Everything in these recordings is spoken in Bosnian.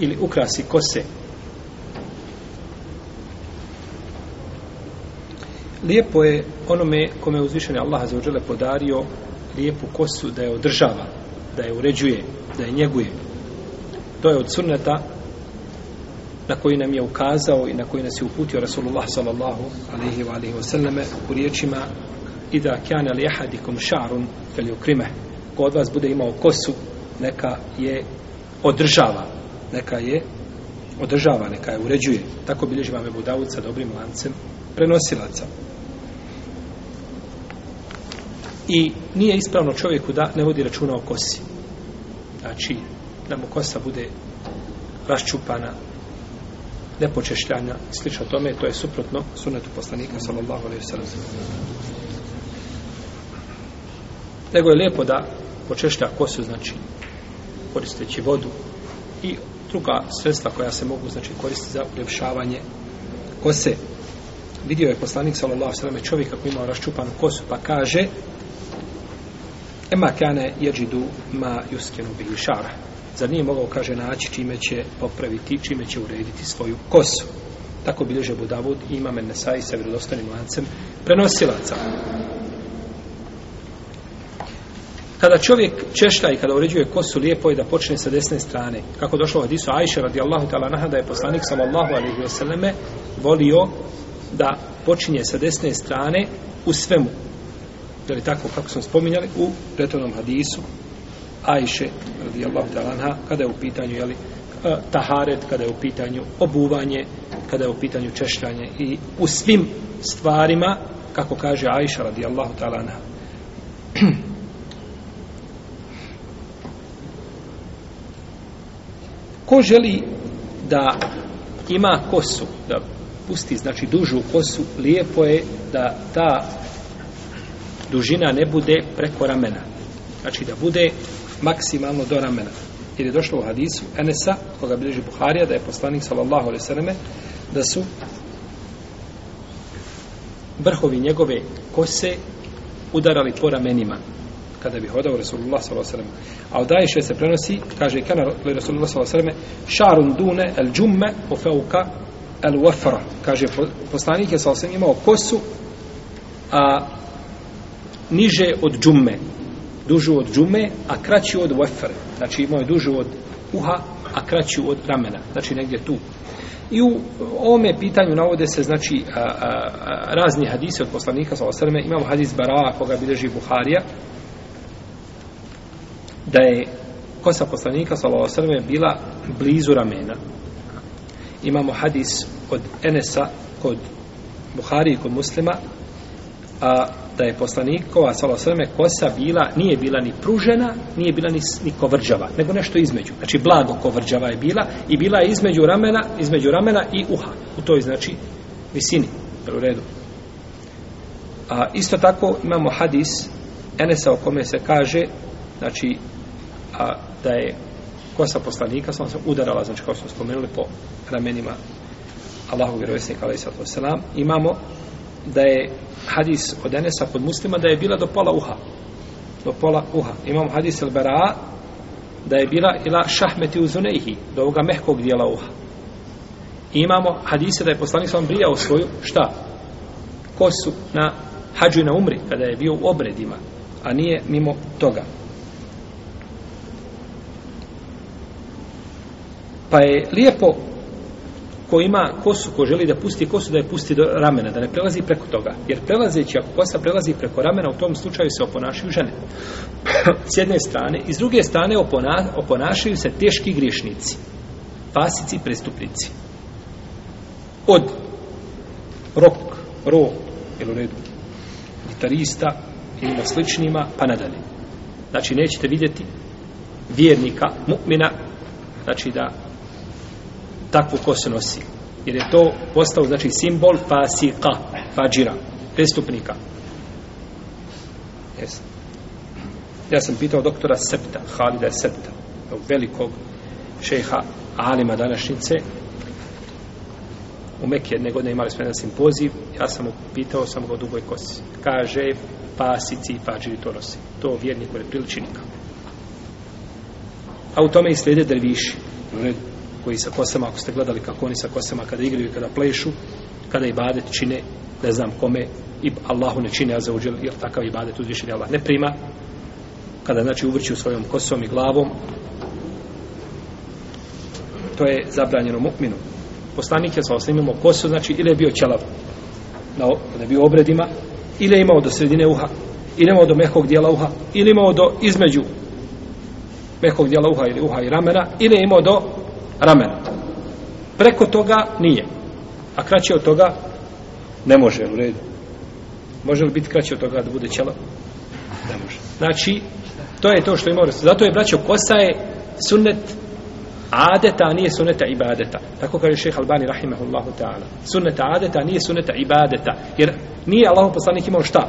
ili ukrasi kose. Lijepo je onome kome je uzvišen Allah za uđele podario lijepu kosu da je održava, da je uređuje, da je njeguje. To je od sunneta na koji nam je ukazao i na koji nas je uputio Rasulullah sallallahu alaihi wa alaihi wa sallame u riječima Ida kjane li ehadikum šarun fel jukrime. Ko od vas bude imao kosu, neka je održava, neka je održava, neka je uređuje. Tako bilježi vam Ebu Davud sa dobrim lancem prenosilaca. I nije ispravno čovjeku da ne vodi računa o kosi. Znači, da mu kosa bude raščupana, nepočešljanja, slično tome, to je suprotno sunetu poslanika, sallallahu alaihi sallam. Nego je lijepo da počešlja kosu, znači, koristeći vodu i druga sredstva koja se mogu znači koristiti za uljepšavanje kose. Vidio je poslanik sallallahu alejhi ve sellem čovjeka koji ima raščupanu kosu pa kaže Ema kane jeđidu ma juskenu bi šara. Zar nije mogao, kaže, naći čime će popraviti, čime će urediti svoju kosu. Tako bilježe Budavud i ima mene sa i sa vjerodostanim lancem prenosilaca. Prenosilaca. Kada čovjek češlja i kada uređuje kosu, lijepo je da počne sa desne strane. Kako došlo u hadisu Ajše radijallahu ta'ala naha da je poslanik sallallahu alaihi wasallam volio da počinje sa desne strane u svemu. Je li tako kako smo spominjali u pretornom hadisu Ajše radijallahu ta'ala naha kada je u pitanju jeli, e, taharet, kada je u pitanju obuvanje, kada je u pitanju češljanje i u svim stvarima kako kaže Ajša radijallahu ta'ala naha. ko želi da ima kosu, da pusti, znači, dužu kosu, lijepo je da ta dužina ne bude preko ramena. Znači, da bude maksimalno do ramena. Jer je došlo u hadisu Enesa, koga bliži Buharija, da je poslanik, sallallahu alaihi sallam, da su vrhovi njegove kose udarali po ramenima kada bi hodao Rasulullah s.a.v. A od Ajše se prenosi, kaže i kana Rasulullah s.a.v. Šarun dune el džumme u feuka el wafra. Kaže, poslanik je s.a.v. imao kosu a, niže od džumme, dužu od džume, a kraći od wafra. Znači imao je dužu od uha, a kraći od ramena. Znači negdje tu. I u ovome pitanju navode se znači a, a, a, razni hadise od poslanika s.a.v. Imamo hadis Bara koga bileži Buharija, da je kosa poslanika sallallahu alejhi ve selleme bila blizu ramena. Imamo hadis od Enesa kod Buhari i kod Muslima a da je poslanikova sallallahu alejhi ve kosa bila nije bila ni pružena, nije bila ni ni kovrđava, nego nešto između. Znači blago kovrđava je bila i bila je između ramena, između ramena i uha. U toj znači visini. Jel u redu? A isto tako imamo hadis Enesa o kome se kaže znači a da je kosa poslanika sam se udarala, znači kao što smo spomenuli po ramenima Allahu vjerovjesnika alaihi sallatu wasalam, imamo da je hadis od Enesa pod muslima da je bila do pola uha do pola uha imamo hadis el bara da je bila ila šahmeti u zunehi do ovoga mehkog dijela uha I imamo hadise da je poslanik sam brijao svoju šta kosu na hađu i na umri kada je bio u obredima a nije mimo toga pa je lijepo ko ima kosu, ko želi da pusti kosu, da je pusti do ramena, da ne prelazi preko toga. Jer prelazeći, ako kosa prelazi preko ramena, u tom slučaju se oponašaju žene. S jedne strane. I s druge strane opona, oponašaju se teški griješnici, pasici i prestupnici. Od rok, ro, ili u redu, gitarista, ili na sličnima, pa nadalje. Znači, nećete vidjeti vjernika, mu'mina, znači da takvu kosu nosi. Jer je to postao, znači, simbol fasika, fađira, prestupnika. Yes. Ja sam pitao doktora Septa, Halida Septa, velikog šeha Alima današnjice, u Mekije jedne godine imali smo jedan simpoziv, ja sam mu pitao sam ga o dugoj kosi. Kaže, pasici i pađiri to nosi. To vjerniku ne priliči nikako. A u tome i slijede derviši koji sa kosama, ako ste gledali kako oni sa kosama kada igraju i kada plešu, kada ibadet čine, ne znam kome, i Allahu ne čine, a za uđel, jer takav ibadet uzviše ne Ne prima, kada znači uvrću svojom kosom i glavom, to je zabranjeno mukminu. Poslanik je sa osnimimo kosu, znači ili je bio ćelav, na, ne bio obredima, ili je imao do sredine uha, ili imao do mehkog dijela uha, ili imao do između mehkog dijela uha ili uha i ramena, ili je imao do ramena. Preko toga nije. A kraće od toga ne može. U redu. Može li biti kraće od toga da bude ćela? Ne može. Znači, to je to što ima urasta. Zato je, braćo, kosa je sunnet adeta, a nije sunneta ibadeta. Tako kaže šeha Albani, rahimahullahu ta'ala. Sunneta adeta, a nije sunneta ibadeta. Jer nije Allah poslanik imao šta?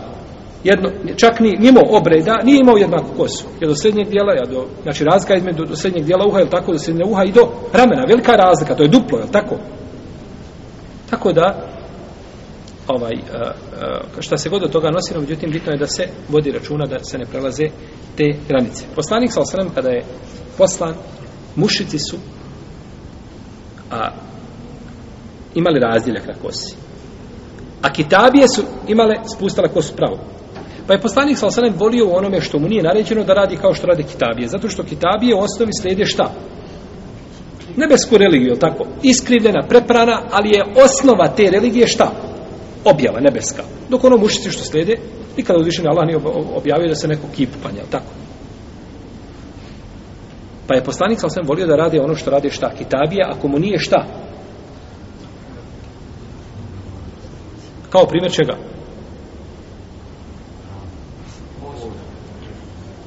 jedno, čak ni, mimo obreda, nije imao jednaku kosu. Je do srednjeg dijela, ja do, znači razlika između do, do srednjeg dijela uha, je tako, do srednje uha i do ramena. Velika razlika, to je duplo, je tako? Tako da, ovaj, a, eh, a, eh, šta se god od toga nosi, međutim, bitno je da se vodi računa, da se ne prelaze te granice. Poslanik, sal sallam, kada je poslan, mušici su a, imali razdjeljak na kosi. A kitabije su imale, spustala kosu pravo. Pa je poslanik sa osanem volio u onome što mu nije naređeno da radi kao što rade kitabije. Zato što kitabije u osnovi slijede šta? Nebesku religiju, je tako? Iskrivljena, preprana, ali je osnova te religije šta? Objava nebeska. Dok ono mušici što slijede, nikada uzvišen Allah nije objavio da se neko kipu panja, tako? Pa je poslanik sa osanem volio da radi ono što rade šta? Kitabije, ako mu nije šta? Kao primjer čega? Kao primjer čega?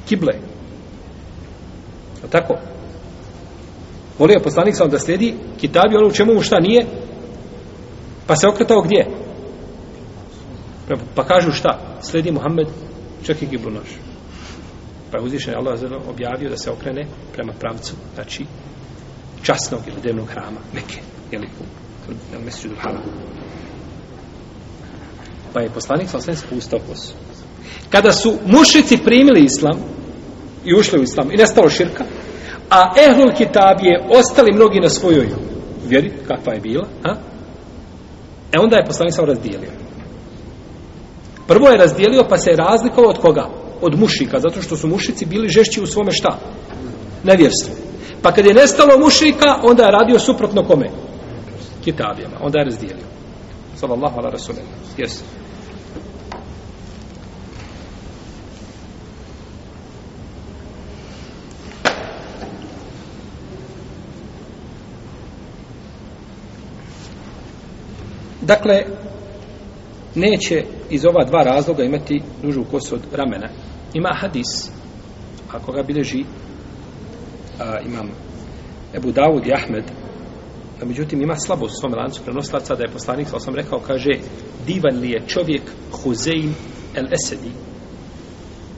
kible. Je tako? Volio poslanik sam da slijedi kitabi ono u čemu mu šta nije, pa se okretao gdje? Pa kažu šta? Slijedi Muhammed, čak i kiblu naš. Pa je uzvišen Allah objavio da se okrene prema pravcu, znači časnog ili demnog hrama, neke, jeli, na mjeseću Duhana. Pa je poslanik sam sve spustao kosu. Kada su mušici primili islam, i ušli u islam i nestalo širka a ehlul kitab je ostali mnogi na svojoj vjeri kakva je bila a? e onda je poslanik sam razdijelio prvo je razdijelio pa se je razlikao od koga od mušika zato što su mušici bili žešći u svome šta nevjerstvu pa kad je nestalo mušika onda je radio suprotno kome kitabijama onda je razdijelio sallallahu ala rasulina jesu Dakle, neće iz ova dva razloga imati dužu kosu od ramena. Ima hadis, ako ga bileži, a, imam Ebu Dawud i Ahmed, a međutim ima slabost u svom lancu prenoslaca da je poslanik, sa sam rekao, kaže, divan li je čovjek Huzein el Esedi,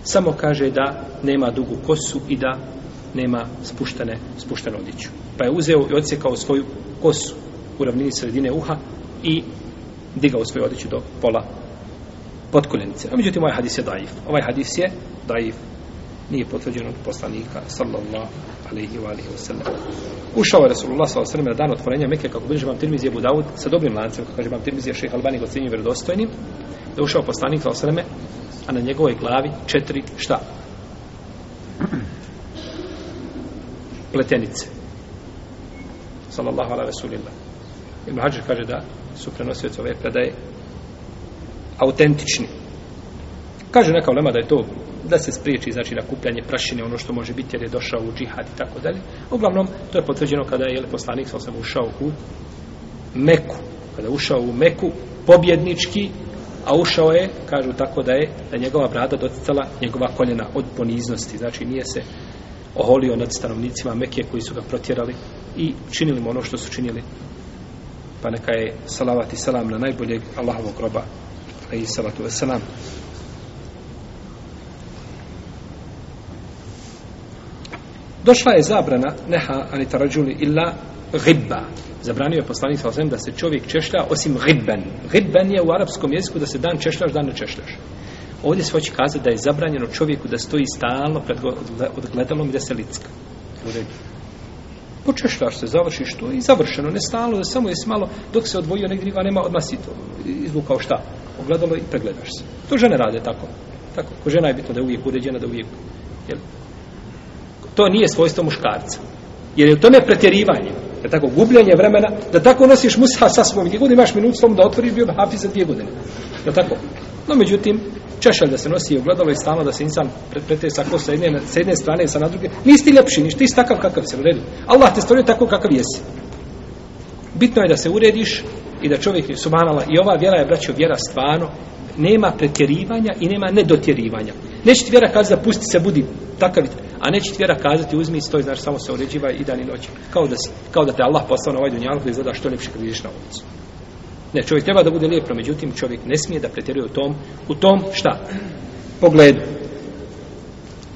samo kaže da nema dugu kosu i da nema spuštene, spuštene odiću. Pa je uzeo i odsjekao svoju kosu u ravnini sredine uha, i digao svoju odjeću do pola potkoljenice. A međutim, ovaj hadis je daif. Ovaj hadis je daif. Nije potvrđen od poslanika, sallallahu alaihi wa alaihi wa sallam. Ušao je Rasulullah sa osrme na dan otvorenja Mekke, kako bliže vam tirmizije Budaud, sa dobrim lancem, kako kaže vam tirmizije šeha Albani, god sinju vjerodostojnim, da ušao poslanik sa osrme, a na njegovoj glavi četiri šta? Pletenice. Sallallahu alaihi wa sallam. Ibn Hajar kaže da su prenosioci ove predaje autentični. Kažu neka ulema da je to da se spriječi znači na kupljanje prašine ono što može biti jer je došao u džihad i tako dalje. Uglavnom to je potvrđeno kada je jele poslanik sam ušao u Meku, kada je ušao u Meku pobjednički a ušao je, kažu tako da je da njegova brada doticala njegova koljena od poniznosti, znači nije se oholio nad stanovnicima Mekije koji su ga protjerali i činili mu ono što su činili pa neka je salavat i salam na najboljeg Allahovog roba i salatu ve salam došla je zabrana neha ani tarađuli illa ghibba zabranio je poslanik sa da se čovjek češlja osim ghibben ghibben je u arapskom jeziku da se dan češljaš dan ne češljaš ovdje se hoće kazati da je zabranjeno čovjeku da stoji stalno pred odgledalom i da se licka u redu počeštaš se, završiš to i završeno, ne stalo, samo je malo dok se odvojio negdje, a nema odmah si to izvukao šta, ogledalo i pregledaš se to žene rade tako, tako. ko žena je bitno da je uvijek uređena, da uvijek jel? to nije svojstvo muškarca jer je to ne pretjerivanje je tako gubljenje vremena da tako nosiš musa sa svom gdje god imaš minut s da otvoriš bio hafi za dvije godine je tako No, međutim, češalj da se nosi i ogledalo i stano da se insan pretrete sa ko sa jedne, sa jedne strane i sa na druge. Nisi ti ljepši, ništa, ti takav kakav se uredi. Allah te stvorio tako kakav jesi. Bitno je da se urediš i da čovjek je subanala. I ova vjera je, braćo, vjera stvarno. Nema pretjerivanja i nema nedotjerivanja. Neće ti vjera kazati da pusti se, budi takav. A neće ti vjera kazati uzmi stoj, znaš, samo se uređiva i dan i noć. Kao da, si, kao da te Allah poslao na ovaj dunjalku da izgleda što ljepši kad vidiš na ulicu. Ne, čovjek treba da bude lijep, međutim čovjek ne smije da pretjeruje u tom, u tom šta? Pogledu.